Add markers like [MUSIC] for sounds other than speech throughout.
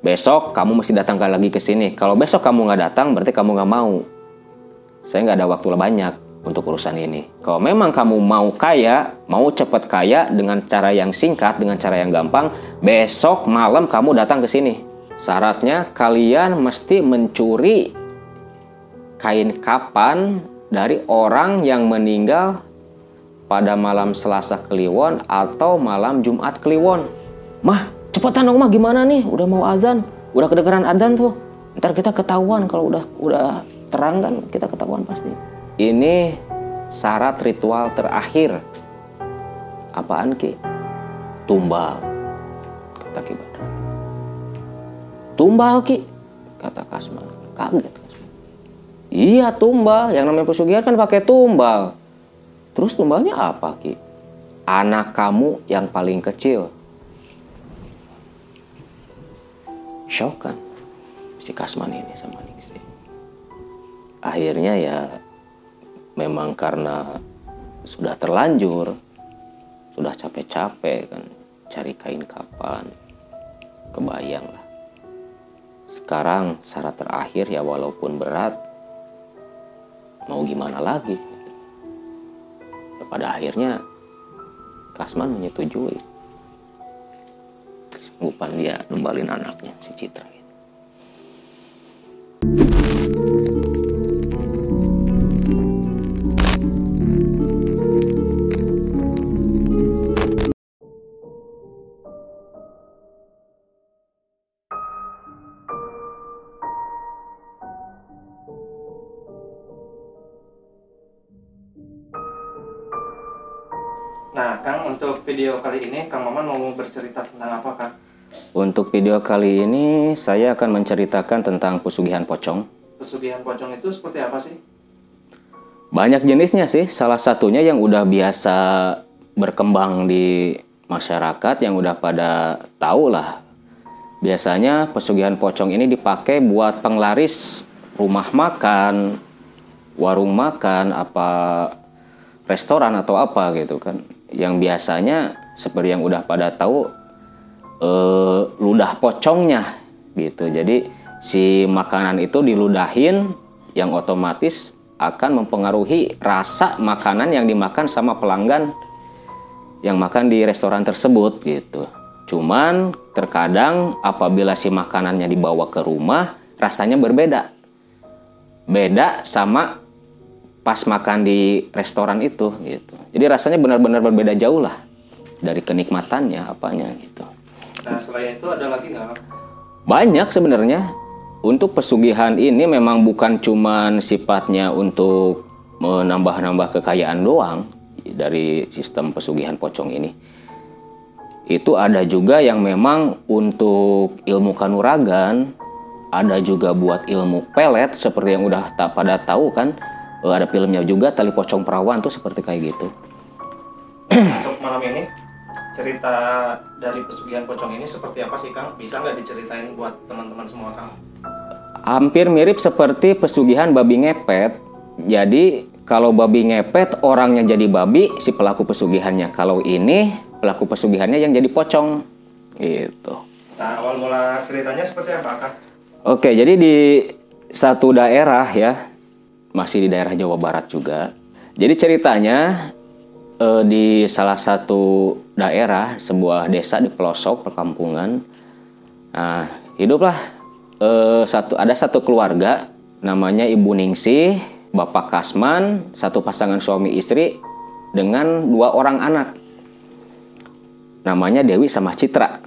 besok kamu mesti datang lagi ke sini. Kalau besok kamu nggak datang, berarti kamu nggak mau. Saya nggak ada waktu banyak untuk urusan ini. Kalau memang kamu mau kaya, mau cepat kaya dengan cara yang singkat, dengan cara yang gampang, besok malam kamu datang ke sini. Syaratnya kalian mesti mencuri kain kapan dari orang yang meninggal pada malam Selasa Kliwon atau malam Jumat Kliwon. Mah, cepetan dong mah gimana nih? Udah mau azan, udah kedengeran azan tuh. Ntar kita ketahuan kalau udah udah terang kan kita ketahuan pasti. Ini syarat ritual terakhir. Apaan Ki? Tumbal. Kata Ki Badran. Tumbal Ki, kata Kasman. Kaget Kasman. Iya tumbal, yang namanya pesugihan kan pakai tumbal. Terus tumbalnya apa Ki? Anak kamu yang paling kecil. Shock kan si Kasman ini sama Ningsi. Akhirnya ya memang karena sudah terlanjur, sudah capek-capek kan cari kain kapan, kebayang lah. Sekarang syarat terakhir ya walaupun berat, mau gimana lagi? Pada akhirnya Kasman menyetujui kesanggupan dia numbalin anaknya si Citra. Untuk video kali ini saya akan menceritakan tentang pesugihan pocong. Pesugihan pocong itu seperti apa sih? Banyak jenisnya sih. Salah satunya yang udah biasa berkembang di masyarakat yang udah pada tahu lah. Biasanya pesugihan pocong ini dipakai buat penglaris rumah makan, warung makan, apa restoran atau apa gitu kan. Yang biasanya seperti yang udah pada tahu eh, ludah pocongnya gitu. Jadi si makanan itu diludahin yang otomatis akan mempengaruhi rasa makanan yang dimakan sama pelanggan yang makan di restoran tersebut gitu. Cuman terkadang apabila si makanannya dibawa ke rumah rasanya berbeda. Beda sama pas makan di restoran itu gitu. Jadi rasanya benar-benar berbeda jauh lah dari kenikmatannya apanya gitu. Nah, selain itu ada lagi nggak? Banyak sebenarnya. Untuk pesugihan ini memang bukan cuman sifatnya untuk menambah-nambah kekayaan doang dari sistem pesugihan pocong ini. Itu ada juga yang memang untuk ilmu kanuragan, ada juga buat ilmu pelet seperti yang udah tak pada tahu kan. Eh, Ada filmnya juga tali pocong perawan tuh seperti kayak gitu. Untuk malam ini cerita dari pesugihan pocong ini seperti apa sih, Kang? Bisa nggak diceritain buat teman-teman semua, Kang? Hampir mirip seperti pesugihan babi ngepet. Jadi kalau babi ngepet orangnya jadi babi si pelaku pesugihannya. Kalau ini pelaku pesugihannya yang jadi pocong. Gitu. Nah, awal mula ceritanya seperti apa, Kang? Oke, jadi di satu daerah ya, masih di daerah Jawa Barat juga. Jadi ceritanya eh, di salah satu daerah, sebuah desa di pelosok perkampungan. Nah, hiduplah eh, satu ada satu keluarga namanya Ibu Ningsih, Bapak Kasman, satu pasangan suami istri dengan dua orang anak. Namanya Dewi sama Citra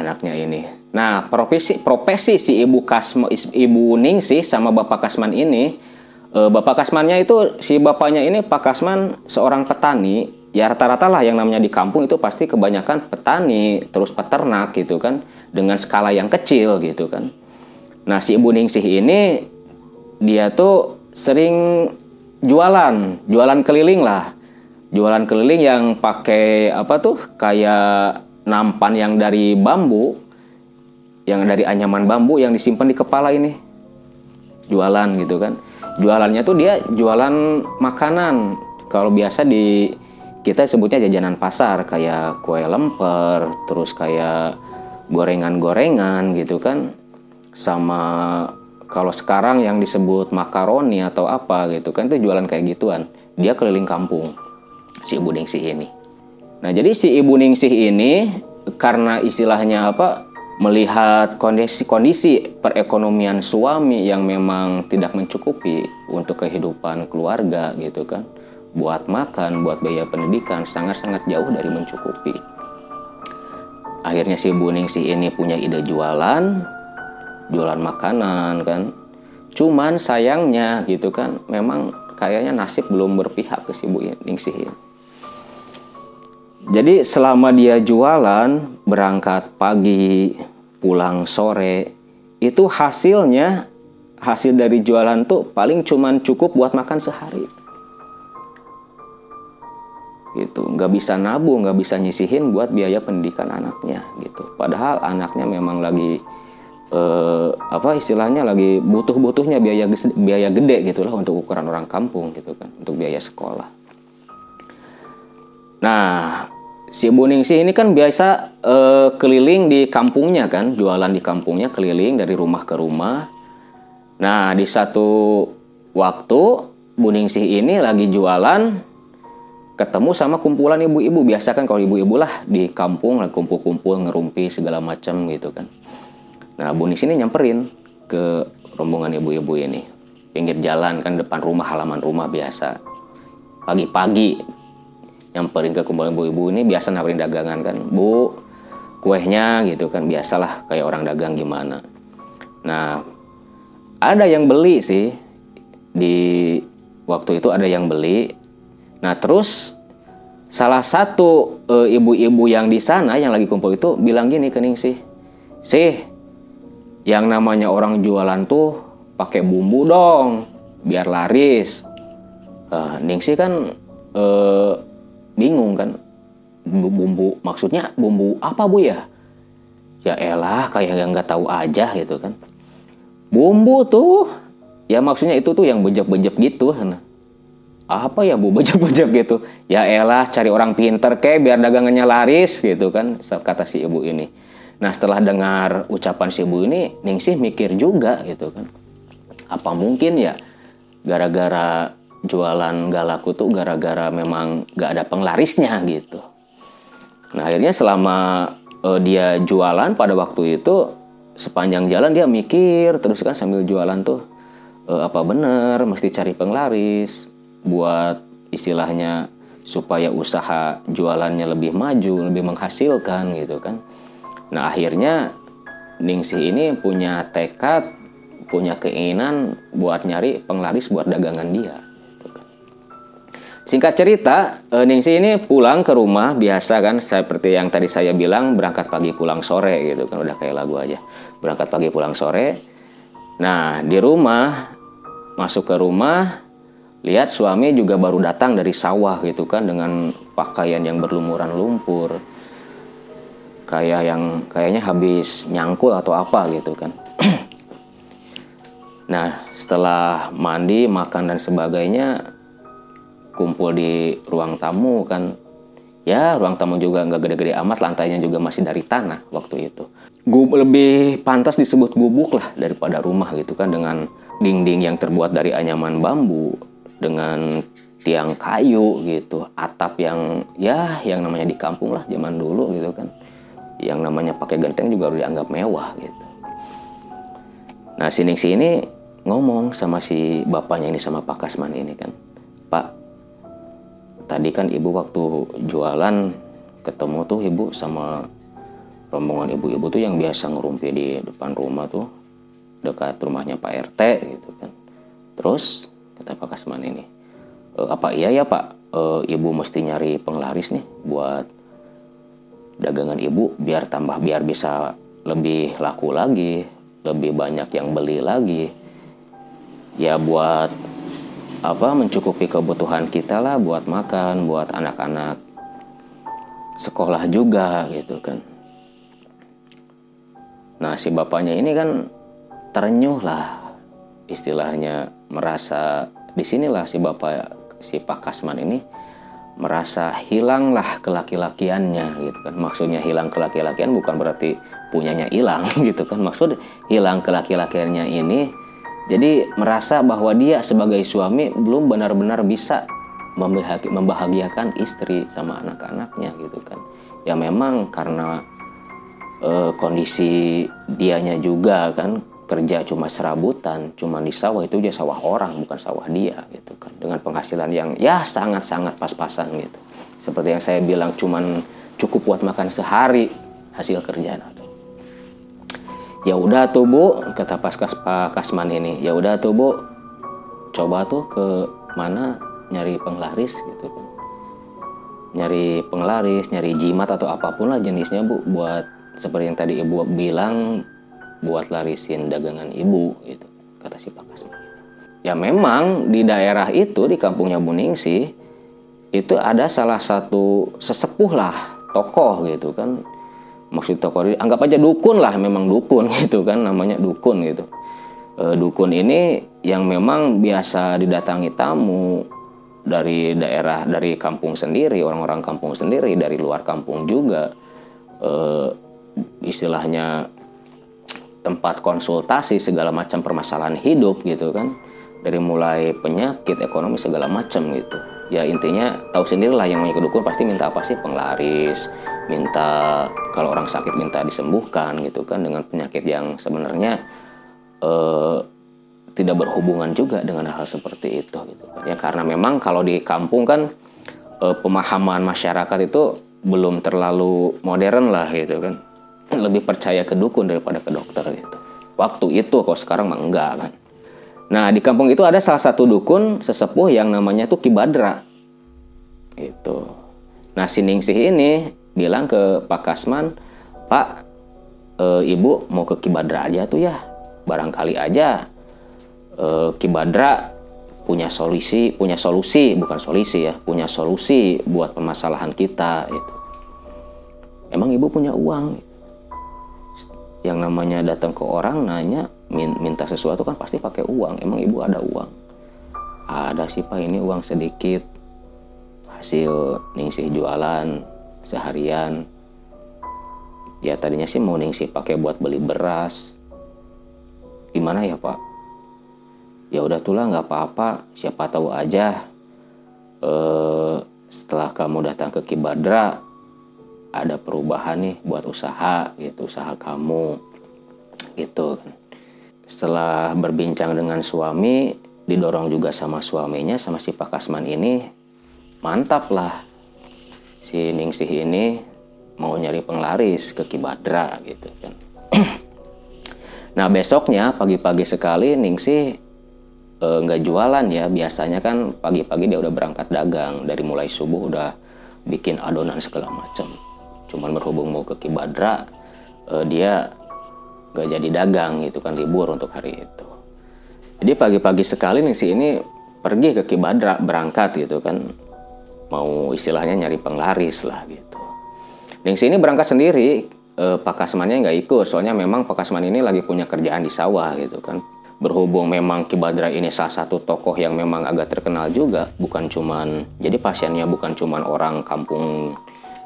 anaknya ini. Nah, profesi profesi si Ibu Kasma Ibu Ningsih sama Bapak Kasman ini eh, Bapak Kasmannya itu si bapaknya ini Pak Kasman seorang petani. Ya rata-rata lah yang namanya di kampung itu pasti kebanyakan petani, terus peternak gitu kan dengan skala yang kecil gitu kan. Nah, si Ibu Ningsih ini dia tuh sering jualan, jualan keliling lah. Jualan keliling yang pakai apa tuh? Kayak nampan yang dari bambu, yang dari anyaman bambu yang disimpan di kepala ini. Jualan gitu kan. Jualannya tuh dia jualan makanan. Kalau biasa di kita sebutnya jajanan pasar kayak kue lemper, terus kayak gorengan-gorengan gitu kan. Sama kalau sekarang yang disebut makaroni atau apa gitu kan itu jualan kayak gituan. Dia keliling kampung si ibu Ningsih ini. Nah jadi si ibu Ningsih ini karena istilahnya apa melihat kondisi kondisi perekonomian suami yang memang tidak mencukupi untuk kehidupan keluarga gitu kan. Buat makan buat biaya pendidikan sangat-sangat jauh dari mencukupi. Akhirnya si Bu Ningsih ini punya ide jualan jualan makanan kan. Cuman sayangnya gitu kan memang kayaknya nasib belum berpihak ke si Bu Ningsih ini jadi selama dia jualan berangkat pagi pulang sore itu hasilnya hasil dari jualan tuh paling cuman cukup buat makan sehari. Gitu nggak bisa nabung nggak bisa nyisihin buat biaya pendidikan anaknya gitu. Padahal anaknya memang lagi eh, apa istilahnya lagi butuh-butuhnya biaya biaya gede gitulah untuk ukuran orang kampung gitu kan untuk biaya sekolah. Nah si Bu Ningsih ini kan biasa eh, keliling di kampungnya kan jualan di kampungnya keliling dari rumah ke rumah. Nah di satu waktu Bu Ningsih ini lagi jualan ketemu sama kumpulan ibu-ibu. Biasa kan kalau ibu-ibu lah di kampung lah kumpul-kumpul ngerumpi segala macam gitu kan. Nah Bu Nis ini nyamperin ke rombongan ibu-ibu ini. Pinggir jalan kan depan rumah halaman rumah biasa. Pagi-pagi nyamperin ke kumpulan ibu-ibu ini biasa nawarin dagangan kan. Bu kuehnya gitu kan. Biasalah kayak orang dagang gimana. Nah ada yang beli sih. Di waktu itu ada yang beli. Nah terus salah satu e, ibu-ibu yang di sana yang lagi kumpul itu bilang gini ke Ningsih, sih yang namanya orang jualan tuh pakai bumbu dong biar laris. Nah, Ningsih kan e, bingung kan bumbu maksudnya bumbu apa bu ya? Ya elah kayak yang nggak tahu aja gitu kan. Bumbu tuh ya maksudnya itu tuh yang bejek-bejek gitu. Nah apa ya bu [LAUGHS] bejek-bejek gitu ya elah cari orang pinter ke biar dagangannya laris gitu kan kata si ibu ini nah setelah dengar ucapan si ibu ini Ningsih mikir juga gitu kan apa mungkin ya gara-gara jualan galaku tuh gara-gara memang gak ada penglarisnya gitu nah akhirnya selama uh, dia jualan pada waktu itu sepanjang jalan dia mikir terus kan sambil jualan tuh uh, apa bener mesti cari penglaris buat istilahnya supaya usaha jualannya lebih maju, lebih menghasilkan gitu kan. Nah akhirnya Ningsih ini punya tekad, punya keinginan buat nyari penglaris buat dagangan dia. Singkat cerita, eh, Ningsih ini pulang ke rumah biasa kan, seperti yang tadi saya bilang berangkat pagi pulang sore gitu kan, udah kayak lagu aja. Berangkat pagi pulang sore. Nah di rumah masuk ke rumah Lihat suami juga baru datang dari sawah gitu kan dengan pakaian yang berlumuran lumpur. Kayak yang kayaknya habis nyangkul atau apa gitu kan. [CLEARS THROAT] nah, setelah mandi, makan dan sebagainya kumpul di ruang tamu kan. Ya, ruang tamu juga nggak gede-gede amat, lantainya juga masih dari tanah waktu itu. Gub, lebih pantas disebut gubuk lah daripada rumah gitu kan dengan dinding yang terbuat dari anyaman bambu, dengan tiang kayu gitu, atap yang ya yang namanya di kampung lah zaman dulu gitu kan. Yang namanya pakai genteng juga udah dianggap mewah gitu. Nah, sini sini ngomong sama si bapaknya ini sama Pak Kasman ini kan. Tadi kan ibu waktu jualan ketemu tuh ibu sama rombongan ibu-ibu tuh yang biasa ngerumpi di depan rumah tuh dekat rumahnya Pak RT gitu kan. Terus kata Pak Kasman ini e, apa iya ya Pak e, ibu mesti nyari penglaris nih buat dagangan ibu biar tambah biar bisa lebih laku lagi lebih banyak yang beli lagi ya buat apa mencukupi kebutuhan kita lah buat makan buat anak-anak sekolah juga gitu kan. Nah si bapaknya ini kan terenyuh lah istilahnya merasa di sinilah si bapak si Pak Kasman ini merasa hilanglah kelaki-lakiannya gitu kan. Maksudnya hilang kelaki-lakian bukan berarti punyanya hilang [LAUGHS] gitu kan. Maksud hilang kelaki-lakiannya ini jadi merasa bahwa dia sebagai suami belum benar-benar bisa membahagiakan istri sama anak-anaknya gitu kan ya memang karena e, kondisi dianya juga kan kerja cuma serabutan, cuma di sawah itu dia sawah orang bukan sawah dia gitu kan. Dengan penghasilan yang ya sangat-sangat pas-pasan gitu. Seperti yang saya bilang cuman cukup buat makan sehari hasil kerjaan. Ya udah tuh Bu, kata Paskas Pak Kasman ini. Ya udah tuh Bu, coba tuh ke mana nyari penglaris gitu. Nyari penglaris, nyari jimat atau apa pun lah jenisnya Bu buat seperti yang tadi Ibu bilang buat larisin dagangan ibu gitu kata si Pak Kasman. Ya memang di daerah itu di kampungnya Buningsi itu ada salah satu sesepuh lah tokoh gitu kan maksud tokoh anggap aja dukun lah memang dukun [LAUGHS] gitu kan namanya dukun gitu. E, dukun ini yang memang biasa didatangi tamu dari daerah dari kampung sendiri orang-orang kampung sendiri dari luar kampung juga. E, istilahnya tempat konsultasi segala macam permasalahan hidup gitu kan dari mulai penyakit ekonomi segala macam gitu ya intinya tahu sendirilah yang namanya kedukun pasti minta apa sih penglaris minta kalau orang sakit minta disembuhkan gitu kan dengan penyakit yang sebenarnya eh, tidak berhubungan juga dengan hal seperti itu gitu kan ya karena memang kalau di kampung kan eh, pemahaman masyarakat itu belum terlalu modern lah gitu kan lebih percaya ke dukun daripada ke dokter gitu. Waktu itu kok sekarang mah enggak kan. Nah di kampung itu ada salah satu dukun sesepuh yang namanya tuh Kibadra. Itu. Nah si Ningsih ini bilang ke Pak Kasman, Pak, e, Ibu mau ke Kibadra aja tuh ya. Barangkali aja e, Kibadra punya solusi, punya solusi, bukan solusi ya, punya solusi buat permasalahan kita itu. Emang ibu punya uang? yang namanya datang ke orang nanya minta sesuatu kan pasti pakai uang. Emang ibu ada uang? Ada sih pak. Ini uang sedikit. Hasil ningsih jualan seharian. Ya tadinya sih mau ningsih pakai buat beli beras. Gimana ya pak? Ya udah tuh lah nggak apa-apa. Siapa tahu aja eh, setelah kamu datang ke Kibadra ada perubahan nih buat usaha gitu usaha kamu. Gitu setelah berbincang dengan suami didorong juga sama suaminya sama si Pak Kasman ini mantap lah si Ningsih ini mau nyari penglaris ke Kibadra gitu kan. [CLEARS THROAT] Nah besoknya pagi-pagi sekali Ningsih e, nggak jualan ya. Biasanya kan pagi-pagi dia udah berangkat dagang. Dari mulai subuh udah bikin adonan segala macam. Cuman berhubung mau ke Kibadra uh, dia gak jadi dagang gitu kan libur untuk hari itu. Jadi pagi-pagi sekali nih si ini pergi ke Kibadra berangkat gitu kan. Mau istilahnya nyari penglaris lah gitu. Dan si ini berangkat sendiri eh, Pak Kasmannya nggak ikut soalnya memang Pak Kasman ini lagi punya kerjaan di sawah gitu kan. Berhubung memang Kibadra ini salah satu tokoh yang memang agak terkenal juga bukan cuman jadi pasiennya bukan cuman orang kampung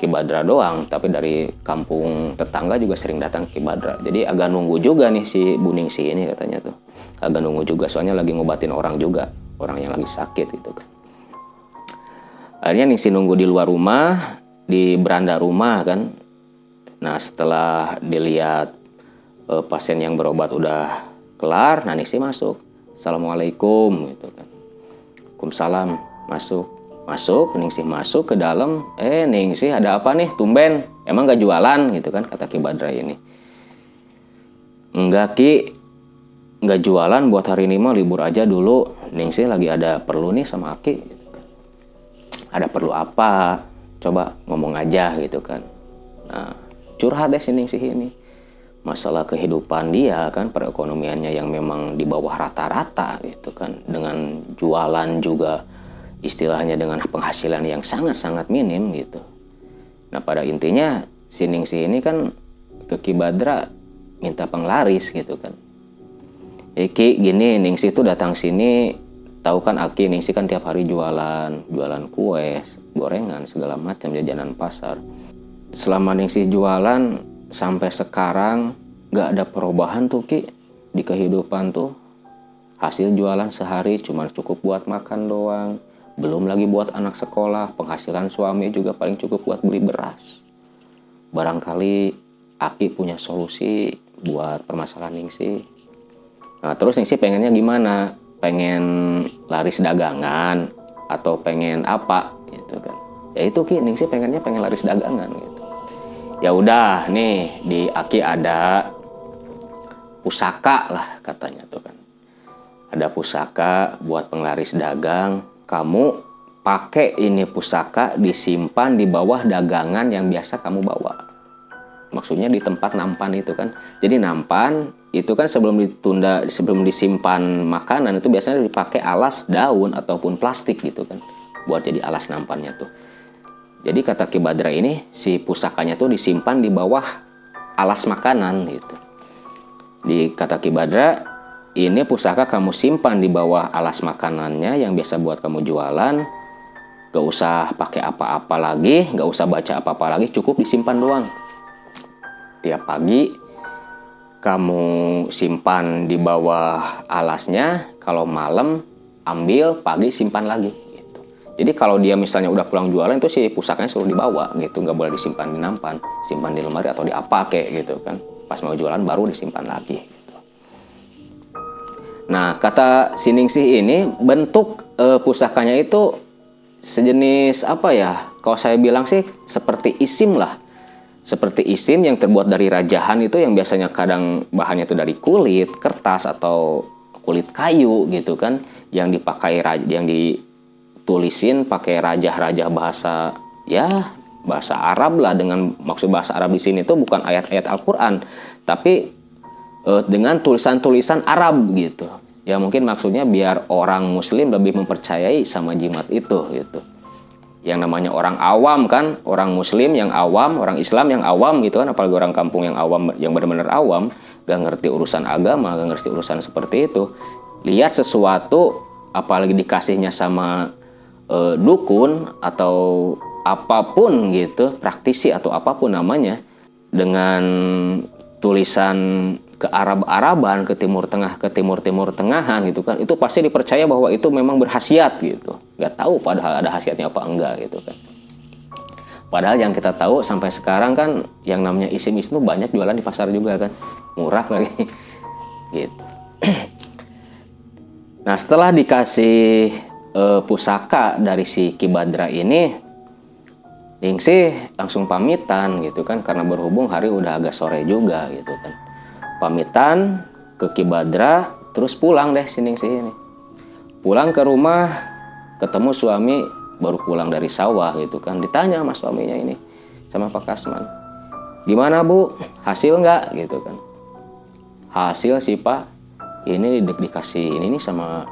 Kibadra doang, tapi dari kampung tetangga juga sering datang Kibadra. Jadi agak nunggu juga nih si Buningsi ini katanya tuh. Agak nunggu juga, soalnya lagi ngobatin orang juga, orang yang lagi sakit gitu kan. Akhirnya Ningsi nunggu di luar rumah, di beranda rumah kan. Nah setelah dilihat eh, pasien yang berobat udah kelar, nah Ningsi masuk. Assalamualaikum gitu kan. Waalaikumsalam masuk masuk Ningsih masuk ke dalam. Eh Ningsih ada apa nih? Tumben. Emang gak jualan? Gitu kan kata Ki Badra ini. Enggak Ki. Nggak jualan buat hari ini mah libur aja dulu. Ningsih lagi ada perlu nih sama Aki. Ada perlu apa? Coba ngomong aja gitu kan. Nah curhat deh si Ningsih ini. Masalah kehidupan dia kan perekonomiannya yang memang di bawah rata-rata gitu kan. Dengan jualan juga istilahnya dengan penghasilan yang sangat-sangat minim gitu. Nah pada intinya si Ningsi ini kan ke Kibadra minta penglaris gitu kan. Iki gini Ningsi itu datang sini tahu kan Aki nih sih kan tiap hari jualan jualan kue gorengan segala macam jajanan pasar selama Ningsih jualan sampai sekarang nggak ada perubahan tuh Ki di kehidupan tuh hasil jualan sehari cuma cukup buat makan doang belum lagi buat anak sekolah penghasilan suami juga paling cukup buat beli beras. Barangkali Aki punya solusi buat permasalahan Ningsih. Nah terus Ningsih pengennya gimana? Pengen laris dagangan atau pengen apa? Gitu kan. Ya itu ki sih pengennya pengen laris dagangan gitu. Ya udah nih di Aki ada pusaka lah katanya tuh kan. Ada pusaka buat penglaris dagang kamu pakai ini pusaka disimpan di bawah dagangan yang biasa kamu bawa. Maksudnya di tempat nampan itu kan. Jadi nampan itu kan sebelum ditunda sebelum disimpan makanan itu biasanya dipakai alas daun ataupun plastik gitu kan. Buat jadi alas nampannya tuh. Jadi kata Kibadra ini si pusakanya tuh disimpan di bawah alas makanan gitu. Di kata Kibadra ini pusaka kamu simpan di bawah alas makanannya yang biasa buat kamu jualan gak usah pakai apa-apa lagi gak usah baca apa-apa lagi cukup disimpan doang tiap pagi kamu simpan di bawah alasnya kalau malam ambil pagi simpan lagi gitu. jadi kalau dia misalnya udah pulang jualan itu si pusakanya selalu dibawa gitu nggak boleh disimpan di nampan simpan di lemari atau di apa kayak gitu kan pas mau jualan baru disimpan lagi. Nah kata siningsih ini bentuk e, pusakanya itu sejenis apa ya? Kalau saya bilang sih seperti isim lah. Seperti isim yang terbuat dari rajahan itu yang biasanya kadang bahannya itu dari kulit, kertas atau kulit kayu gitu kan. Yang dipakai yang ditulisin pakai rajah-rajah bahasa ya bahasa Arab lah. Dengan maksud bahasa Arab di sini itu bukan ayat-ayat Al-Qur'an. Tapi eh, dengan tulisan-tulisan Arab gitu. Ya mungkin maksudnya biar orang muslim lebih mempercayai sama jimat itu gitu yang namanya orang awam kan, orang muslim yang awam, orang Islam yang awam gitu kan, apalagi orang kampung yang awam, yang benar-benar awam, gak ngerti urusan agama, gak ngerti urusan seperti itu. Lihat sesuatu, apalagi dikasihnya sama e, dukun atau apa pun gitu, praktisi atau apa pun namanya, dengan tulisan ke Arab-Araban, ke Timur Tengah, ke Timur-Timur Tengahan gitu kan, itu pasti dipercaya bahwa itu memang berhasiat gitu. Gak tahu padahal ada hasiatnya apa enggak gitu kan. Padahal yang kita tahu sampai sekarang kan yang namanya isim itu banyak jualan di pasar juga kan, murah lagi [LAUGHS] gitu. [CLEARS THROAT] Nah setelah dikasih uh, pusaka dari si Kibadra ini, Ningsih langsung pamitan gitu kan karena berhubung hari udah agak sore juga gitu kan pamitan ke Kibadra terus pulang deh sini sini. Pulang ke rumah ketemu suami baru pulang dari sawah gitu kan. Ditanya sama suaminya ini sama Pak Kasman gimana Bu? Hasil nggak? gitu kan. Hasil sih Pak. Ini di dikasih ini nih sama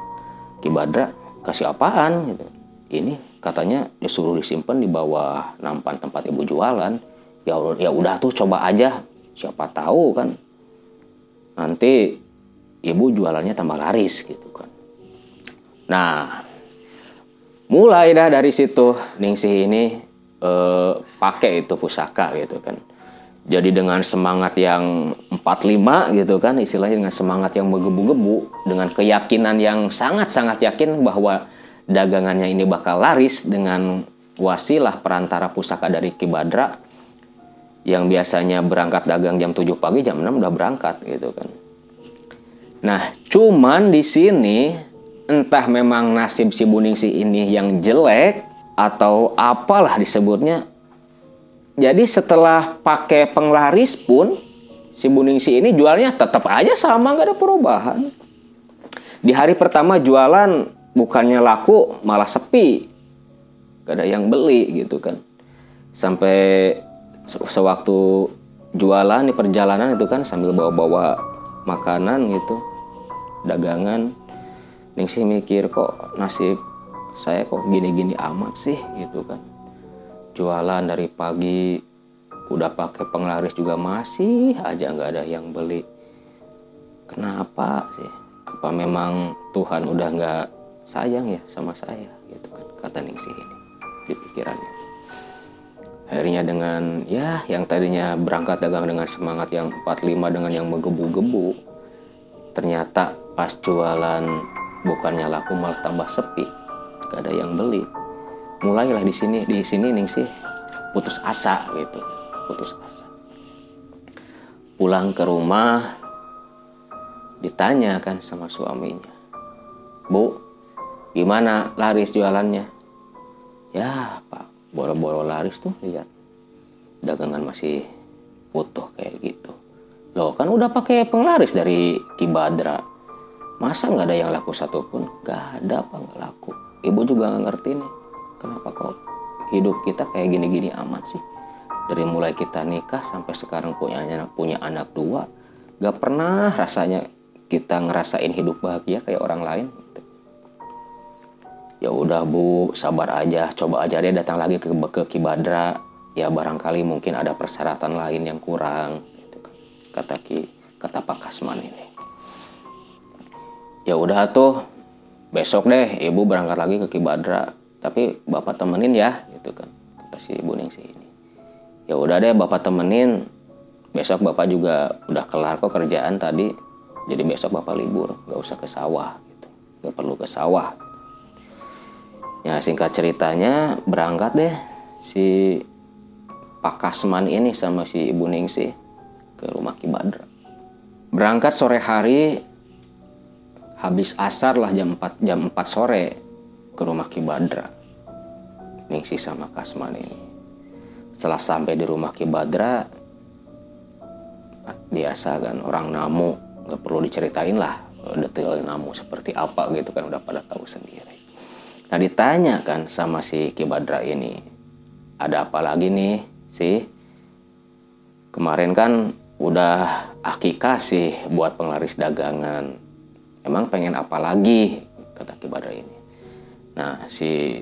Kibadra. Kasih apaan? gitu. Ini katanya disuruh disimpan di bawah nampan tempat ibu jualan. Ya ya udah tuh coba aja. Siapa tahu kan nanti ibu jualannya tambah laris gitu kan. Nah, mulai dah dari situ Ningsih ini eh, pakai itu pusaka gitu kan. Jadi dengan semangat yang 45 gitu kan, istilahnya dengan semangat yang menggebu-gebu, dengan keyakinan yang sangat-sangat yakin bahwa dagangannya ini bakal laris dengan wasilah perantara pusaka dari Kibadra yang biasanya berangkat dagang jam 7 pagi jam 6 udah berangkat gitu kan. Nah, cuman di sini entah memang nasib si Buningsi ini yang jelek atau apalah disebutnya. Jadi setelah pakai penglaris pun si Buningsi ini jualnya tetap aja sama nggak ada perubahan. Di hari pertama jualan bukannya laku malah sepi. Gak ada yang beli gitu kan. Sampai sewaktu jualan di perjalanan itu kan sambil bawa-bawa makanan gitu dagangan. Ning sih mikir kok nasib saya kok gini-gini amat sih? Gitu kan. Jualan dari pagi udah pakai penglaris juga masih aja nggak ada yang beli. Kenapa sih? Apa memang Tuhan udah nggak sayang ya sama saya? Gitu kan kata Ningsih ini di pikirannya akhirnya dengan ya yang tadinya berangkat dagang dengan semangat yang 45 dengan yang menggebu-gebu ternyata pas jualan bukannya laku malah tambah sepi. Gak ada yang beli. Mulailah di sini di sini Ningsih putus asa gitu. Putus asa. Pulang ke rumah ditanya kan sama suaminya bu gimana laris jualannya? Ya pak boro-boro laris tuh lihat dagangan masih utuh kayak gitu. Loh kan udah pakai penglaris dari Kibadra. Masa nggak ada yang laku satupun? Nggak ada apa nggak laku. Ibu juga nggak ngerti nih kenapa kok hidup kita kayak gini-gini amat sih? Dari mulai kita nikah sampai sekarang punya anak punya anak dua gak pernah rasanya kita ngerasain hidup bahagia kayak orang lain. Ya udah bu sabar aja. Coba aja deh datang lagi ke ke Kibadra. Ya barangkali mungkin ada persyaratan lain yang kurang gitu kan kata ki kata Pak Kasman ini. Ya udah tuh besok deh ibu berangkat lagi ke Kibadra. Tapi bapak temenin ya gitu kan kata si ibu Ningsih ini. Ya udah deh bapak temenin. Besok bapak juga udah kelar kok kerjaan tadi. Jadi besok bapak libur nggak usah ke sawah gitu. Nggak perlu ke sawah ya singkat ceritanya berangkat deh si Pak Kasman ini sama si Ibu Ningsih ke rumah Kibadra berangkat sore hari habis asar lah jam 4 jam 4 sore ke rumah Kibadra Ningsih sama Kasman ini. Setelah sampai di rumah Kibadra biasa kan orang namu nggak perlu diceritain lah detail namu seperti apa gitu kan udah pada tahu sendiri nah ditanya kan sama si Kibadra ini ada apa lagi nih sih kemarin kan udah akikah sih buat penglaris dagangan. Emang pengen apa lagi? kata Kibadra ini. Nah si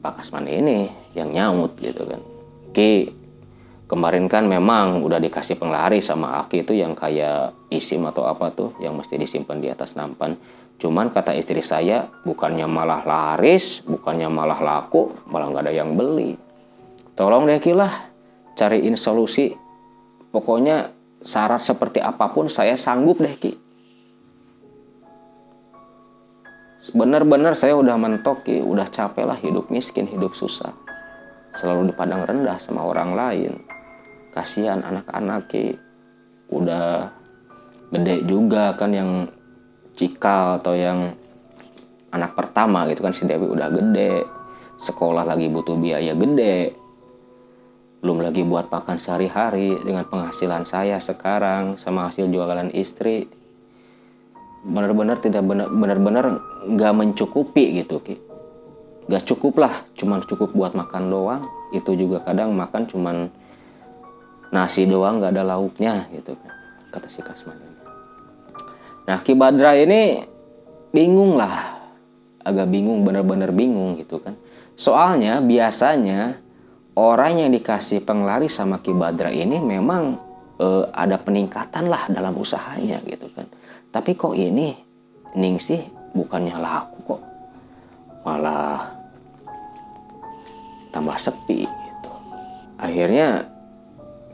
Pak Kasman ini yang nyaut gitu kan. Ki kemarin kan memang udah dikasih penglaris sama Aki itu yang kayak isim atau apa tuh yang mesti disimpan di atas nampan cuman kata istri saya bukannya malah laris bukannya malah laku malah nggak ada yang beli. Tolong deh Ki lah cariin solusi. Pokoknya syarat seperti apa pun saya sanggup deh Ki. Benar-benar saya udah mentok Ki. Udah capek lah hidup miskin hidup susah. Selalu dipandang rendah sama orang lain. Kasihan anak-anak Ki. Udah gede juga kan yang cikal atau yang anak pertama gitu kan si Dewi udah gede sekolah lagi butuh biaya gede belum lagi buat makan sehari-hari dengan penghasilan saya sekarang sama hasil jualan istri benar-benar tidak benar-benar nggak mencukupi gitu ki. Nggak cukup lah cuman cukup buat makan doang. Itu juga kadang makan cuman nasi doang nggak ada lauknya gitu kata si Kasman nah Ki Badra ini bingung lah. Agak bingung benar-benar bingung gitu kan. Soalnya biasanya orang yang dikasih penglaris sama Ki Badra ini memang eh, ada peningkatan lah dalam usahanya gitu kan. Tapi kok ini Ningsih bukannya laku kok. Malah tambah sepi gitu. Akhirnya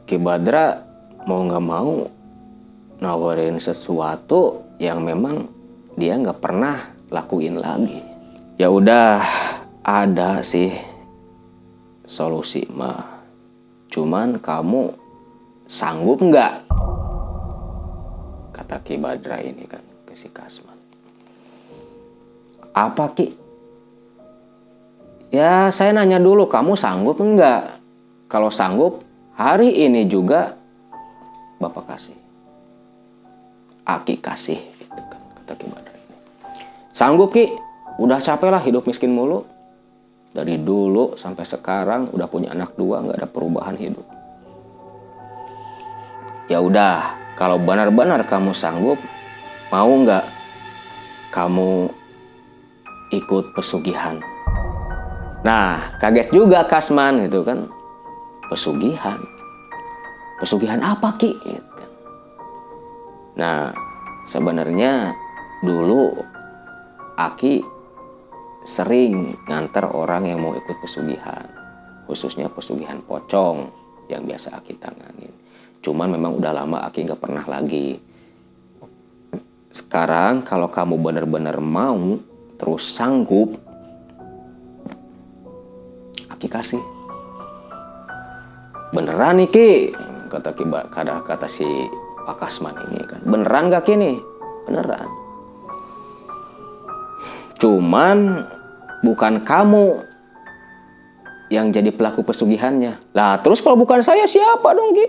Ki Badra mau nggak mau nawarin sesuatu yang memang dia nggak pernah lakuin lagi. Ya udah ada sih solusi mah. Cuman kamu sanggup nggak? Kata Ki Badra ini kan ke si Kasman. Apa Ki? Ya saya nanya dulu kamu sanggup enggak kalau sanggup hari ini juga Bapak kasih Aki kasih gitu kan kata Ki Badra ini. Sanggup Ki? Udah capek lah hidup miskin mulu. Dari dulu sampai sekarang udah punya anak dua nggak ada perubahan hidup. Ya udah kalau benar-benar kamu sanggup mau nggak kamu ikut pesugihan? Nah kaget juga Kasman gitu kan. Pesugihan. Pesugihan apa ki? Gitu. Nah sebenarnya dulu Aki sering ngantar orang yang mau ikut pesugihan khususnya pesugihan pocong yang biasa Aki tanganin cuman memang udah lama Aki nggak pernah lagi. Sekarang kalau kamu benar-benar mau terus sanggup Aki kasih. Beneran nih Ki Ki kata, kata si Pak Kasman ini kan. Beneran gak Ki nih beneran. Cuman bukan kamu yang jadi pelaku pesugihannya. Lah terus kalau bukan saya siapa dong Ki?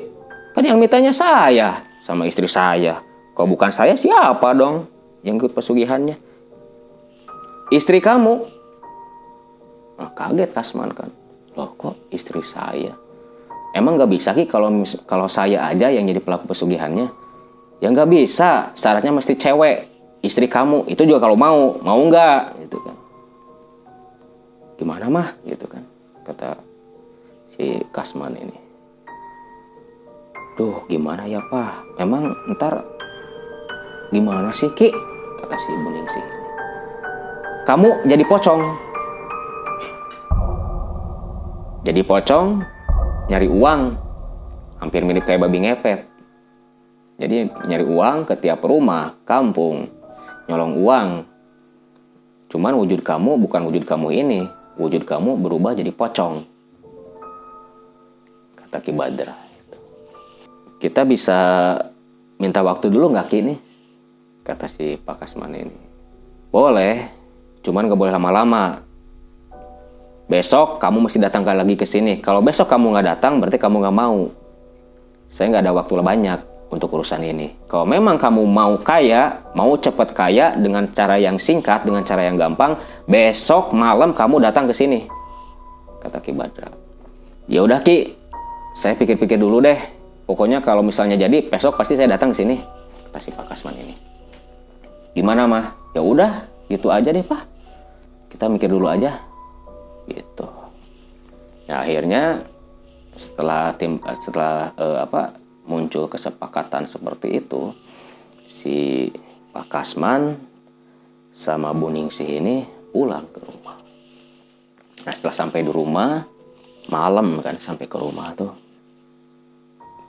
Kan yang mitanya saya sama istri saya. Kalau bukan saya siapa dong yang ikut pesugihannya? Istri kamu? Nah, kaget Kasman kan. Loh kok istri saya Emang nggak bisa ki kalau kalau saya aja yang jadi pelaku pesugihannya? Ya nggak bisa. Syaratnya mesti cewek, istri kamu. Itu juga kalau mau, mau nggak gitu kan? Gimana mah gitu kan? Kata si Kasman ini. Duh, gimana ya pak? Emang ntar gimana sih ki? Kata si Buning sih. Kamu jadi pocong. Jadi pocong, nyari uang. Hampir mirip kayak babi ngepet. Jadi nyari uang ke tiap rumah kampung nyolong uang. Cuman wujud kamu bukan wujud kamu ini. Wujud kamu berubah jadi pocong. Kata Ki Badra kita bisa minta waktu dulu nggak Ki nih? Kata si Pak Kasman ini. Boleh cuman gak boleh lama-lama besok kamu mesti datang lagi ke sini. Kalau besok kamu nggak datang, berarti kamu nggak mau. Saya nggak ada waktu banyak untuk urusan ini. Kalau memang kamu mau kaya, mau cepat kaya dengan cara yang singkat, dengan cara yang gampang, besok malam kamu datang ke sini. Kata Ki Badra. Ya udah Ki, saya pikir-pikir dulu deh. Pokoknya kalau misalnya jadi, besok pasti saya datang ke sini. Kata si Pak Kasman ini. Gimana mah? Ya udah, gitu aja deh Pak. Kita mikir dulu aja gitu. Nah, akhirnya setelah tim setelah uh, apa muncul kesepakatan seperti itu si Pak Kasman sama Bu Ningsih ini pulang ke rumah. Nah setelah sampai di rumah malam kan sampai ke rumah tuh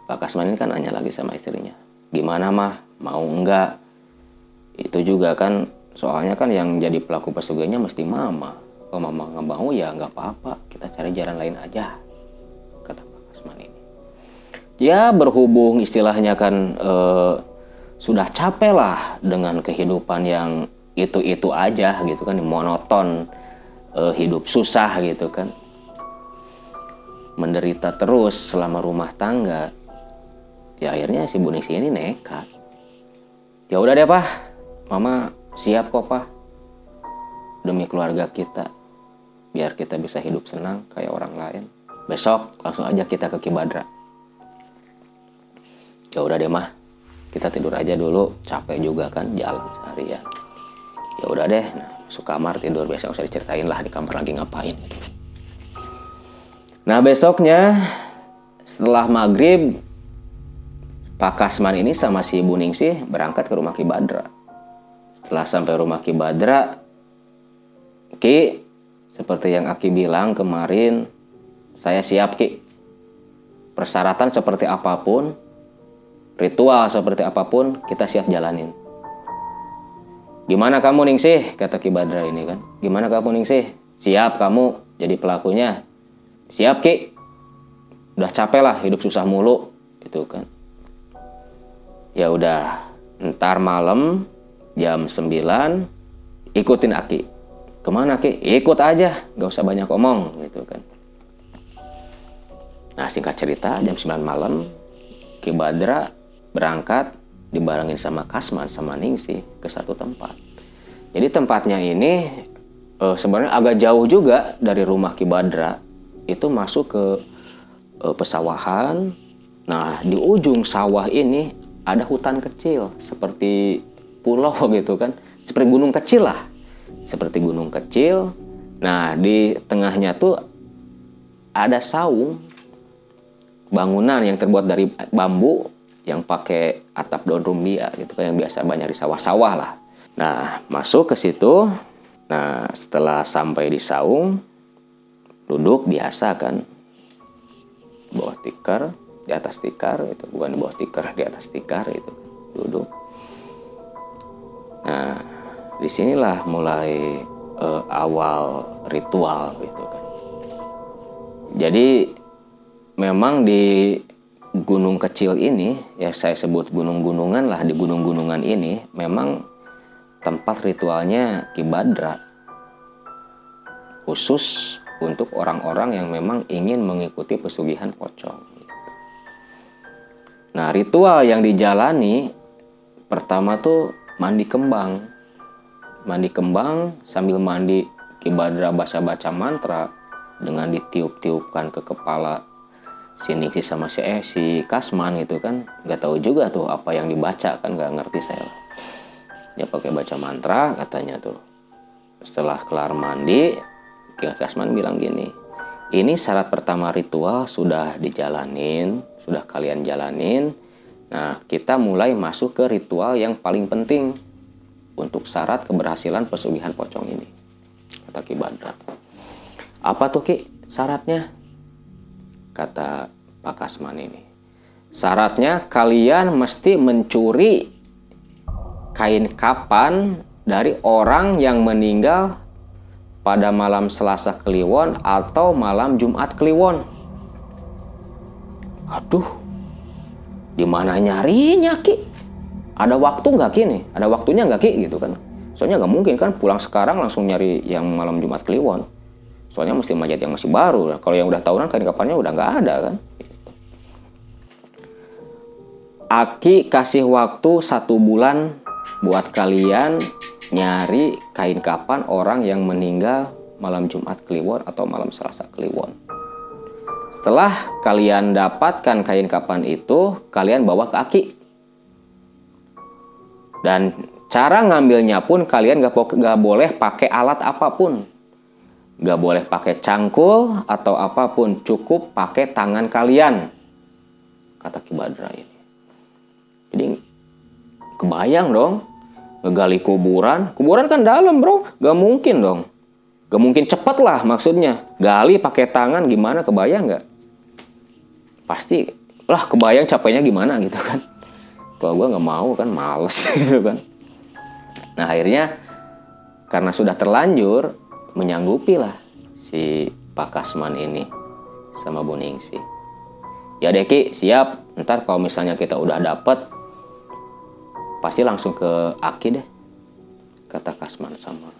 Pak Kasman ini kan nanya lagi sama istrinya gimana mah mau enggak itu juga kan soalnya kan yang jadi pelaku pesugihannya mesti mama kalau mama nggak mau ya nggak apa-apa. Kita cari jalan lain aja kata Pak Kasman ini. Ya berhubung istilahnya kan eh, sudah capek lah dengan kehidupan yang itu-itu aja gitu kan monoton eh, hidup susah gitu kan. Menderita terus selama rumah tangga. Ya akhirnya si Bunisi ini nekat ya udah deh pak. Mama siap kok pak. Demi keluarga kita biar kita bisa hidup senang kayak orang lain. Besok langsung aja kita ke Kibadra. Ya udah deh mah. Kita tidur aja dulu. Capek juga kan jalan seharian. Ya udah deh. Nah, masuk kamar tidur. Biasa usah diceritain lah di kamar lagi ngapain. Nah besoknya setelah maghrib Pak Kasman ini sama si Bu Ningsih berangkat ke rumah Ki Badra setelah sampai rumah Ki Badra Ki seperti yang Aki bilang kemarin, saya siap Ki. Persyaratan seperti apa pun, ritual seperti apa pun, kita siap jalanin. Gimana kamu Ningsih? Kata Ki Badra ini kan. Gimana kamu Ningsih? Siap kamu jadi pelakunya? Siap Ki. Udah capek lah hidup susah mulu. Itu kan. Ya udah, ntar malam jam 9 ikutin Aki ke mana ki? Ikut aja. Gak usah banyak omong gitu kan. Nah singkat cerita jam 9 malam Ki Badra berangkat dibarengin sama Kasman sama Ningsi ke satu tempat. Jadi tempatnya ini eh, sebenarnya agak jauh juga dari rumah Ki Badra. Itu masuk ke eh, pesawahan. Nah di ujung sawah ini ada hutan kecil seperti pulau [LAUGHS] gitu kan. Seperti gunung kecil lah seperti gunung kecil. Nah, di tengahnya tuh ada saung bangunan yang terbuat dari bambu yang pakai atap daun rumbia gitu kan yang biasa banyak di sawah-sawah lah. Nah, masuk ke situ Nah, setelah sampai di saung, duduk biasa kan, bawah tikar, di atas tikar itu bukan di bawah tikar, di atas tikar itu duduk. Nah, di sinilah mulai uh, awal ritual gitu kan. Jadi memang di gunung kecil ini ya saya sebut gunung-gunungan lah di gunung-gunungan ini memang tempat ritualnya kibadra khusus untuk orang-orang yang memang ingin mengikuti pesugihan pocong. Nah ritual yang dijalani pertama tuh mandi kembang, mandi kembang sambil mandi kibadra baca-baca mantra dengan ditiup-tiupkan ke kepala si Nixi sama si eh, si Kasman gitu kan. Nggak tahu juga tuh apa yang dibaca kan nggak ngerti saya. Dia pakai baca mantra katanya tuh. Setelah kelar mandi Kasman bilang gini ini syarat pertama ritual sudah dijalanin sudah kalian jalanin. Nah kita mulai masuk ke ritual yang paling penting untuk syarat keberhasilan pesugihan pocong ini kata Ki Badrat apa tuh Ki syaratnya kata Pak Kasman ini. Syaratnya kalian mesti mencuri kain kapan dari orang yang meninggal pada malam Selasa Kliwon atau malam Jumat Kliwon. Aduh, di mana nyarinya ki? Ada waktu nggak ki nih? Ada waktunya nggak ki gitu kan? Soalnya nggak mungkin kan pulang sekarang langsung nyari yang malam Jumat Kliwon. Soalnya mesti mayat yang masih baru. Kalau yang udah tahunan kain kapannya udah nggak ada kan. Aki kasih waktu satu bulan buat kalian nyari kain kapan orang yang meninggal malam Jumat Kliwon atau malam Selasa Kliwon. Setelah kalian dapatkan kain kapan itu, kalian bawa ke Aki. Dan cara ngambilnya pun kalian gak, gak boleh pakai alat apa pun Gak boleh pakai cangkul atau apa pun, cukup pakai tangan kalian. Kata Kibadra ini. Jadi kebayang dong, ngegali kuburan. Kuburan kan dalam bro, gak mungkin dong. Gak mungkin cepat lah maksudnya. Gali pakai tangan gimana kebayang gak? Pasti lah kebayang capeknya gimana gitu kan. Kalau gue gak mau kan males [LAUGHS] gitu kan. Nah akhirnya karena sudah terlanjur menyanggupi lah si Pak Kasman ini sama Bu Ningsi. Ya Deki siap, ntar kalau misalnya kita udah dapet, pasti langsung ke Aki deh, kata Kasman sama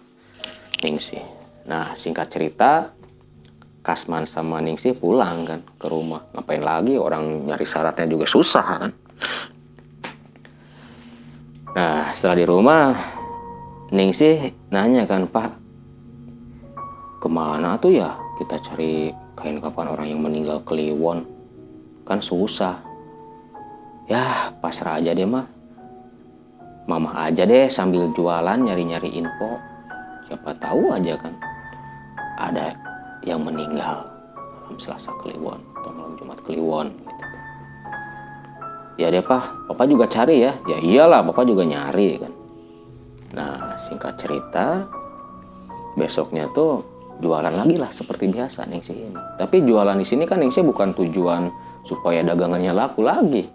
Ningsi. Nah singkat cerita, Kasman sama Ningsi pulang kan ke rumah. Ngapain lagi orang nyari syaratnya juga susah kan. Nah setelah di rumah, Ningsi nanya kan Pak, ke mana tuh ya kita cari kain kapan orang yang meninggal Kliwon? Kan susah. Ya pasrah aja deh mah. Mama aja deh sambil jualan nyari-nyari info. Siapa tahu aja kan ada yang meninggal malam Selasa Kliwon atau malam Jumat Kliwon ya deh pak papa juga cari ya ya iyalah papa juga nyari kan nah singkat cerita besoknya tuh jualan lagi lah seperti biasa Ningsih ini. Tapi jualan di sini kan Ningsih bukan tujuan supaya dagangannya laku lagi.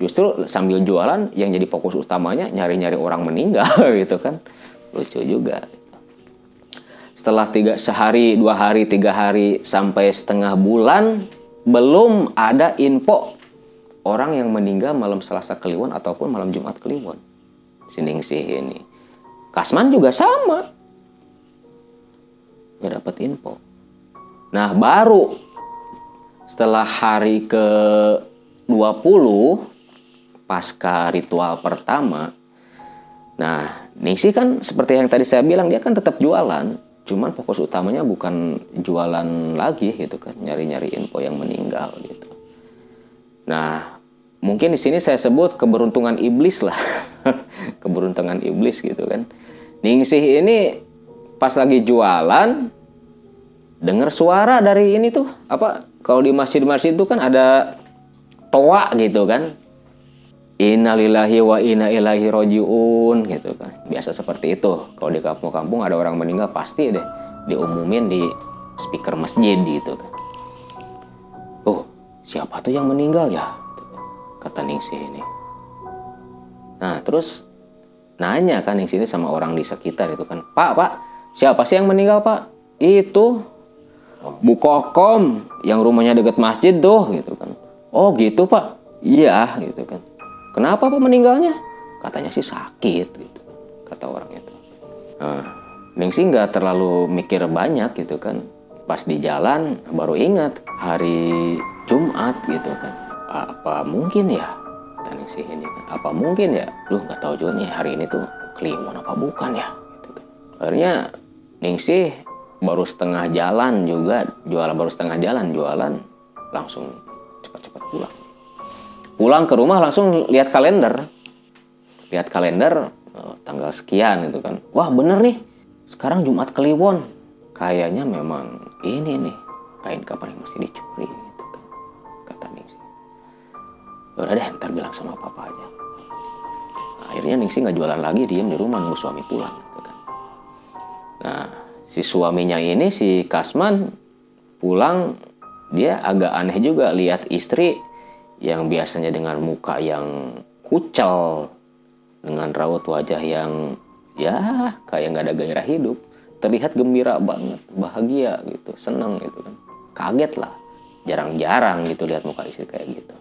Justru sambil jualan yang jadi fokus utamanya nyari-nyari orang meninggal [LAUGHS] gitu kan. Lucu juga. Setelah tiga sehari, dua hari, tiga hari sampai setengah bulan belum ada info orang yang meninggal malam Selasa Kliwon ataupun malam Jumat Kliwon. Si Ningsih ini. Kasman juga sama nggak dapat info. Nah baru setelah hari ke 20 pasca ritual pertama, nah Nixi kan seperti yang tadi saya bilang dia kan tetap jualan, cuman fokus utamanya bukan jualan lagi gitu kan, nyari-nyari info yang meninggal gitu. Nah mungkin di sini saya sebut keberuntungan iblis lah, [LAUGHS] keberuntungan iblis gitu kan. Ningsih ini pas lagi jualan dengar suara dari ini tuh apa kalau di masjid-masjid itu kan ada toa gitu kan. Innalillahi wa inna ilaihi rojiun gitu kan. Biasa seperti itu. Kalau di kampung-kampung ada orang meninggal pasti deh diumumin di speaker masjid gitu kan siapa tuh yang meninggal ya? Kan. kata Ningsih ini. Nah terus nanya kan Ningsih ini sama orang di sekitar itu kan. Pak pak siapa sih yang meninggal pak? Itu Bu Kokom yang rumahnya deket masjid tuh gitu kan. Oh gitu pak? Iya gitu kan. Kenapa pak meninggalnya? Katanya sih sakit gitu kata orang itu. Nah, Ningsih nggak terlalu mikir banyak gitu kan pas di jalan baru ingat hari Jumat gitu kan. Apa mungkin ya? Kata Ningsih ini kan. Apa mungkin ya? Lu nggak tahu juga nih hari ini tuh kliwon apa bukan ya? Gitu kan. Akhirnya Ningsih baru setengah jalan juga jualan baru setengah jalan jualan langsung cepat-cepat pulang. Pulang ke rumah langsung lihat kalender. Lihat kalender eh, tanggal sekian gitu kan. Wah bener nih. Sekarang Jumat Kliwon. Kayaknya memang ini nih kain kapan yang mesti dicuri gitu kan. Kata Ningsi udah deh ntar bilang sama papa aja. Akhirnya Ningsi nggak jualan lagi diem di rumah nunggu suami pulang gitu kan. Nah si suaminya ini si Kasman pulang dia agak aneh juga lihat istri yang biasanya dengan muka yang kucel dengan raut wajah yang ya kayak nggak ada gairah hidup terlihat gembira banget bahagia gitu seneng gitu kan. Kaget lah jarang-jarang gitu lihat muka istri kayak gitu.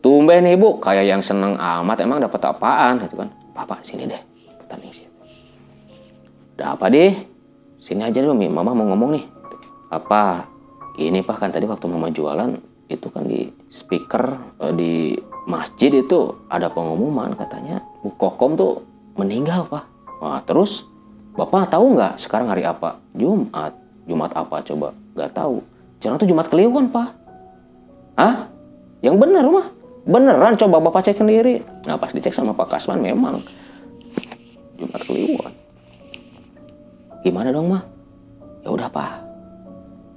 Tumben ibu kayak yang seneng amat emang dapat apaan gitu kan. Papa sini deh kata Ningsih udah apa deh sini aja dulu Mi. mama mau ngomong nih. Apa ini pak kan tadi waktu mama jualan itu kan di speaker eh, di masjid itu ada pengumuman katanya Bu Kokom tuh meninggal pak. Wah, terus bapak tahu nggak sekarang hari apa? Jumat. Jumat apa coba? Nggak tahu. Jangan tuh Jumat Kliwon pak? Hah? yang bener mah. Beneran coba bapak cek sendiri. Nah pas dicek sama Pak Kasman memang. Jumat Kliwon gimana dong mah? Ya udah pak.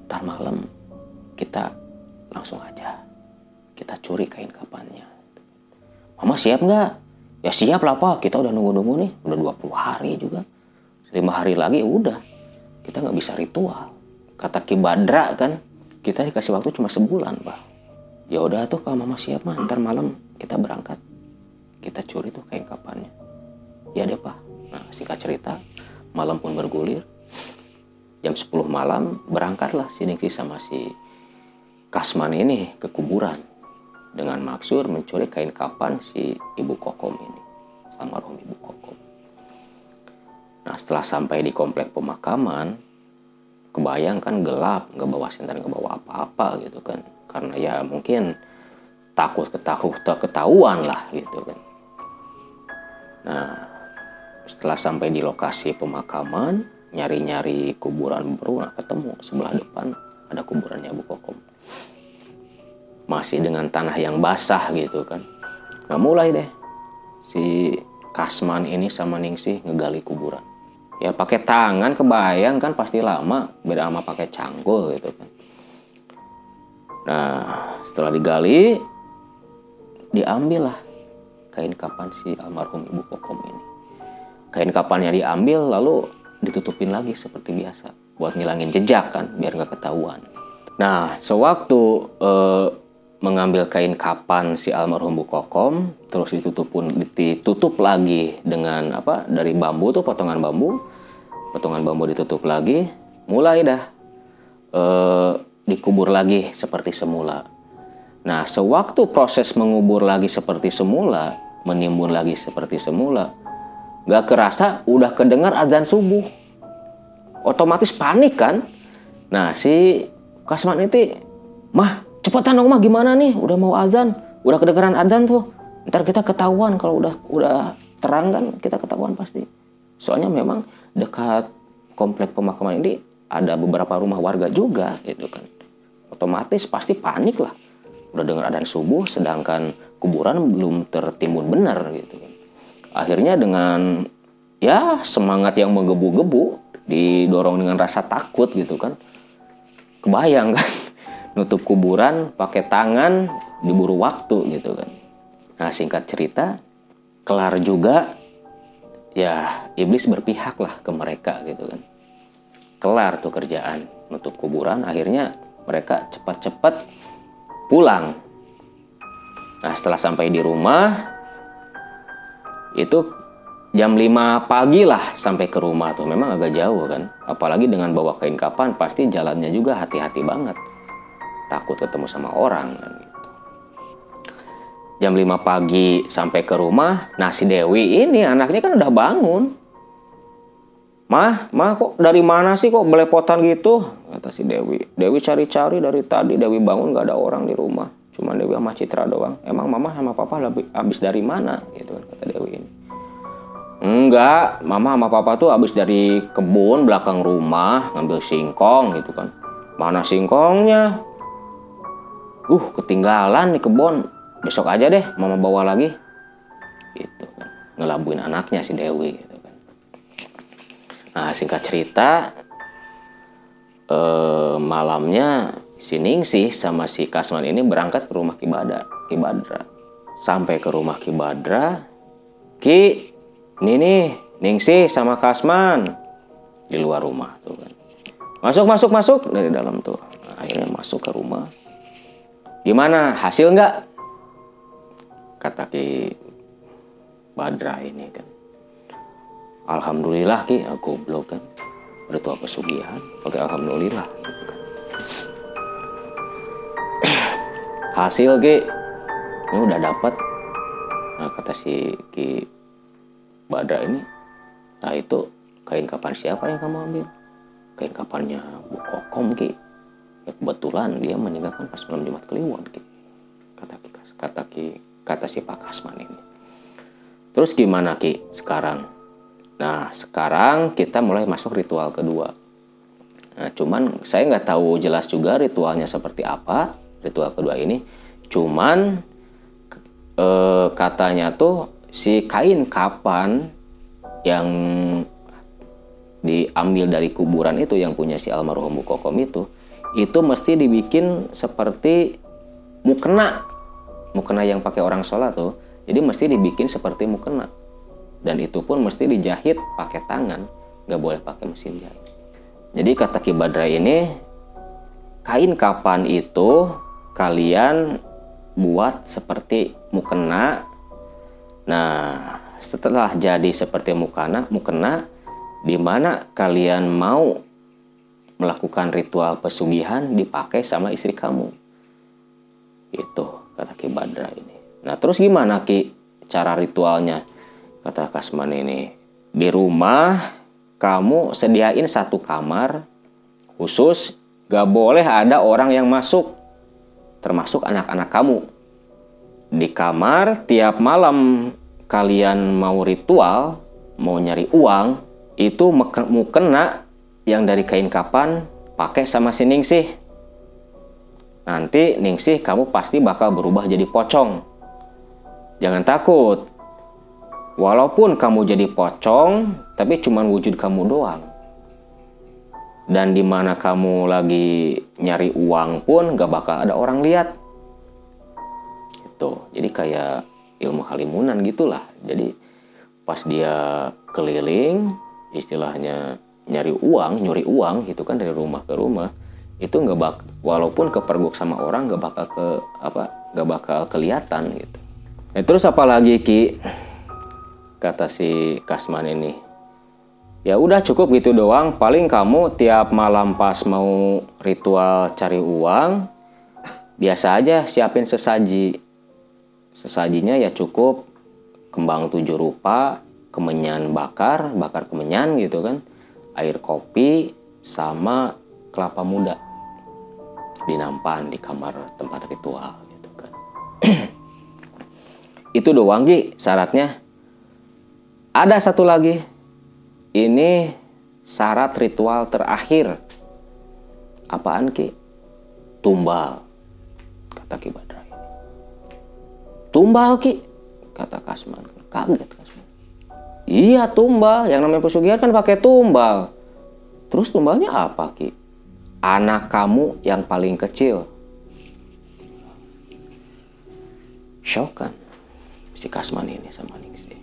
Ntar malam kita langsung aja. Kita curi kain kapannya. Mama siap nggak? Ya siap lah pak. Kita udah nunggu-nunggu nih. Udah 20 hari juga lima hari lagi udah. Kita nggak bisa ritual. Kata Ki Badra kan kita dikasih waktu cuma sebulan pak. Ya udah tuh kalau mama siap mah. Ntar malam kita berangkat. Kita curi tuh kain kapannya ya deh pak. Nah singkat cerita malam pun bergulir. Jam 10 malam berangkatlah si Nixi sama si Kasman ini ke kuburan. Dengan maksud mencuri kain kapan si ibu kokom ini. Almarhum ibu kokom nah setelah sampai di komplek pemakaman kebayang kan gelap nggak bawa senter nggak bawa apa-apa gitu kan. Karena ya mungkin takut ketakut ketahuan lah gitu kan. Nah setelah sampai di lokasi pemakaman nyari-nyari kuburan baru nah ketemu sebelah depan ada kuburannya Bu Kokom. Masih dengan tanah yang basah gitu kan. Nah mulai deh si Kasman ini sama Ningsih ngegali kuburan ya pakai tangan kebayang kan pasti lama beda sama pakai cangkul gitu kan. Nah setelah digali diambil lah kain kapan si almarhum ibu Kokom ini. Kain kapannya diambil lalu ditutupin lagi seperti biasa buat ngilangin jejak kan biar nggak ketahuan. Nah sewaktu eh, mengambil kain kapan si almarhum Bu Kokom terus ditutup pun ditutup lagi dengan apa dari bambu tuh potongan bambu potongan bambu ditutup lagi mulai dah eh, dikubur lagi seperti semula. Nah sewaktu proses mengubur lagi seperti semula menimbun lagi seperti semula nggak kerasa udah kedengar azan subuh. Otomatis panik kan? Nah si Kasman itu mah cepetan dong mah gimana nih? Udah mau azan udah kedengeran azan tuh. Ntar kita ketahuan kalau udah udah terang kan kita ketahuan pasti. Soalnya memang dekat komplek pemakaman ini ada beberapa rumah warga juga gitu kan. Otomatis pasti panik lah. Udah dengar azan subuh sedangkan kuburan belum tertimbun benar gitu kan. Akhirnya dengan ya semangat yang menggebu-gebu didorong dengan rasa takut gitu kan. Kebayang kan [LAUGHS] nutup kuburan pakai tangan diburu waktu gitu kan. Nah singkat cerita, kelar juga ya iblis berpihak lah ke mereka gitu kan. Kelar tuh kerjaan nutup kuburan, akhirnya mereka cepat-cepat pulang. Nah setelah sampai di rumah, itu jam 5 pagi lah sampai ke rumah tuh memang agak jauh kan apalagi dengan bawa kain kapan pasti jalannya juga hati-hati banget takut ketemu sama orang kan. Jam 5 pagi sampai ke rumah nah si Dewi ini anaknya kan udah bangun Mah, mah kok dari mana sih kok belepotan gitu? Kata si Dewi. Dewi cari-cari dari tadi Dewi bangun gak ada orang di rumah. Cuma Dewi sama Citra doang. Emang mama sama papa lebih habis dari mana? Gitu kan kata Dewi ini. Enggak, mama sama papa tuh habis dari kebun belakang rumah ngambil singkong gitu kan. Mana singkongnya? Uh, ketinggalan di kebun. Besok aja deh mama bawa lagi. Gitu kan. Ngelabuin anaknya si Dewi gitu kan. Nah, singkat cerita eh, malamnya si Ningsih sama si Kasman ini berangkat ke rumah Kibadra. Kibadra. Sampai ke rumah Kibadra, Ki, ini nih, Ningsih sama Kasman di luar rumah tuh kan. Masuk, masuk, masuk dari dalam tuh. Akhirnya masuk ke rumah. Gimana? Hasil nggak? Kata Ki Badra ini kan. Alhamdulillah Ki, aku goblok kan. Ritual pesugihan, pakai alhamdulillah. Hasil Ki, ini udah dapat. Nah kata si Ki Badra ini, nah itu kain kapan siapa yang kamu ambil? Kain kapannya Bu Kokom Ki. Ya kebetulan dia meninggalkan pas malam Jumat Kliwon Ki. Kata Ki, kata Ki, kata si Pak Kasman ini. Terus gimana Ki sekarang? Nah sekarang kita mulai masuk ritual kedua. Nah, cuman saya nggak tahu jelas juga ritualnya seperti apa ritual kedua ini. Cuman eh, katanya tuh si kain kapan yang diambil dari kuburan itu yang punya si almarhum Bu Kokom itu itu mesti dibikin seperti mukena mukena yang pakai orang sholat tuh jadi mesti dibikin seperti mukena. Dan itu pun mesti dijahit pakai tangan nggak boleh pakai mesin jahit. Jadi kata Ki Badra ini kain kapan itu kalian buat seperti mukena? Nah, setelah jadi seperti mukena, mukena di mana kalian mau melakukan ritual pesugihan dipakai sama istri kamu. Itu kata Ki Badra ini. Nah, terus gimana Ki cara ritualnya? Kata Kasman ini. Di rumah kamu sediain satu kamar khusus gak boleh ada orang yang masuk termasuk anak-anak kamu di kamar tiap malam kalian mau ritual, mau nyari uang, itu mau kena yang dari kain kapan pakai sama si Ningsih. Nanti Ningsih kamu pasti bakal berubah jadi pocong. Jangan takut. Walaupun kamu jadi pocong, tapi cuman wujud kamu doang. Dan di mana kamu lagi nyari uang pun gak bakal ada orang lihat. Itu. Jadi kayak ilmu halimunan gitulah jadi pas dia keliling istilahnya nyari uang nyuri uang gitu kan dari rumah ke rumah itu nggak bak walaupun kepergok sama orang nggak bakal ke apa nggak bakal kelihatan gitu. Nah, terus apa lagi ki? Kata si Kasman ini. Ya udah cukup gitu doang. Paling kamu tiap malam pas mau ritual cari uang biasa aja siapin sesaji. Sesajinya ya cukup. Kembang tujuh rupa, kemenyan bakar, bakar kemenyan gitu kan, air kopi sama kelapa muda dinampan di kamar tempat ritual gitu kan. [CLEARS THROAT] Itu doang Gi syaratnya. Ada satu lagi. Ini syarat ritual terakhir. Apaan Ki? Tumbal. Kata Ki Badra tumbal ki kata Kasman kaget Kasman iya tumbal yang namanya pesugihan kan pakai tumbal terus tumbalnya apa ki anak kamu yang paling kecil shock kan si Kasman ini sama Ningsih.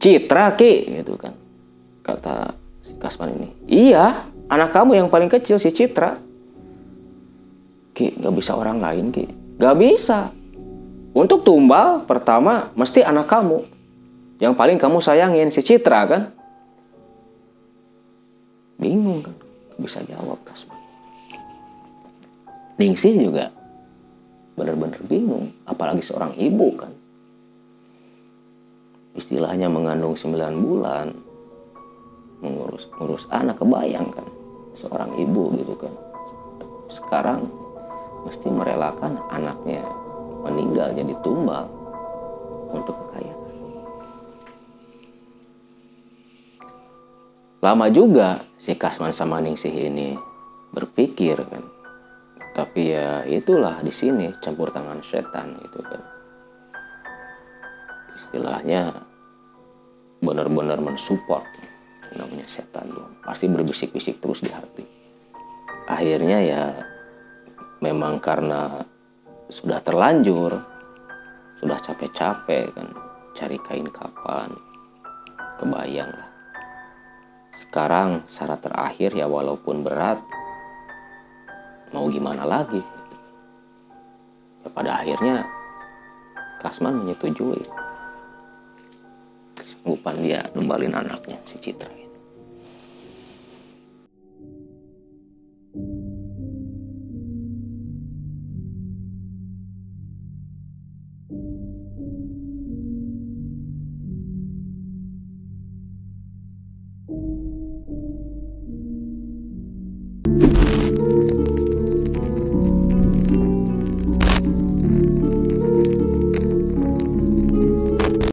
Citra ki gitu kan kata si Kasman ini. Iya, anak kamu yang paling kecil si Citra. Ki, gak bisa orang lain ki. Gak bisa. Untuk tumbal pertama mesti anak kamu. Yang paling kamu sayangin si Citra kan. Bingung kan. Bisa jawab Kasman. Ningsih juga benar-benar bingung apalagi seorang ibu kan. Istilahnya mengandung 9 bulan mengurus ngurus anak kebayang kan seorang ibu gitu kan. Sekarang mesti merelakan anaknya meninggal jadi tumbal untuk kekayaan lama juga si Kasman sama Ningsih ini berpikir kan. Tapi ya itulah di sini campur tangan setan gitu kan. Istilahnya benar-benar mensupport namanya setan dong pasti berbisik-bisik terus di hati. Akhirnya ya memang karena sudah terlanjur sudah capek-capek kan cari kain kapan kebayang lah sekarang syarat terakhir ya walaupun berat mau gimana lagi? Ya, pada akhirnya Kasman menyetujui. Kesanggupan dia numbalin anaknya si Citra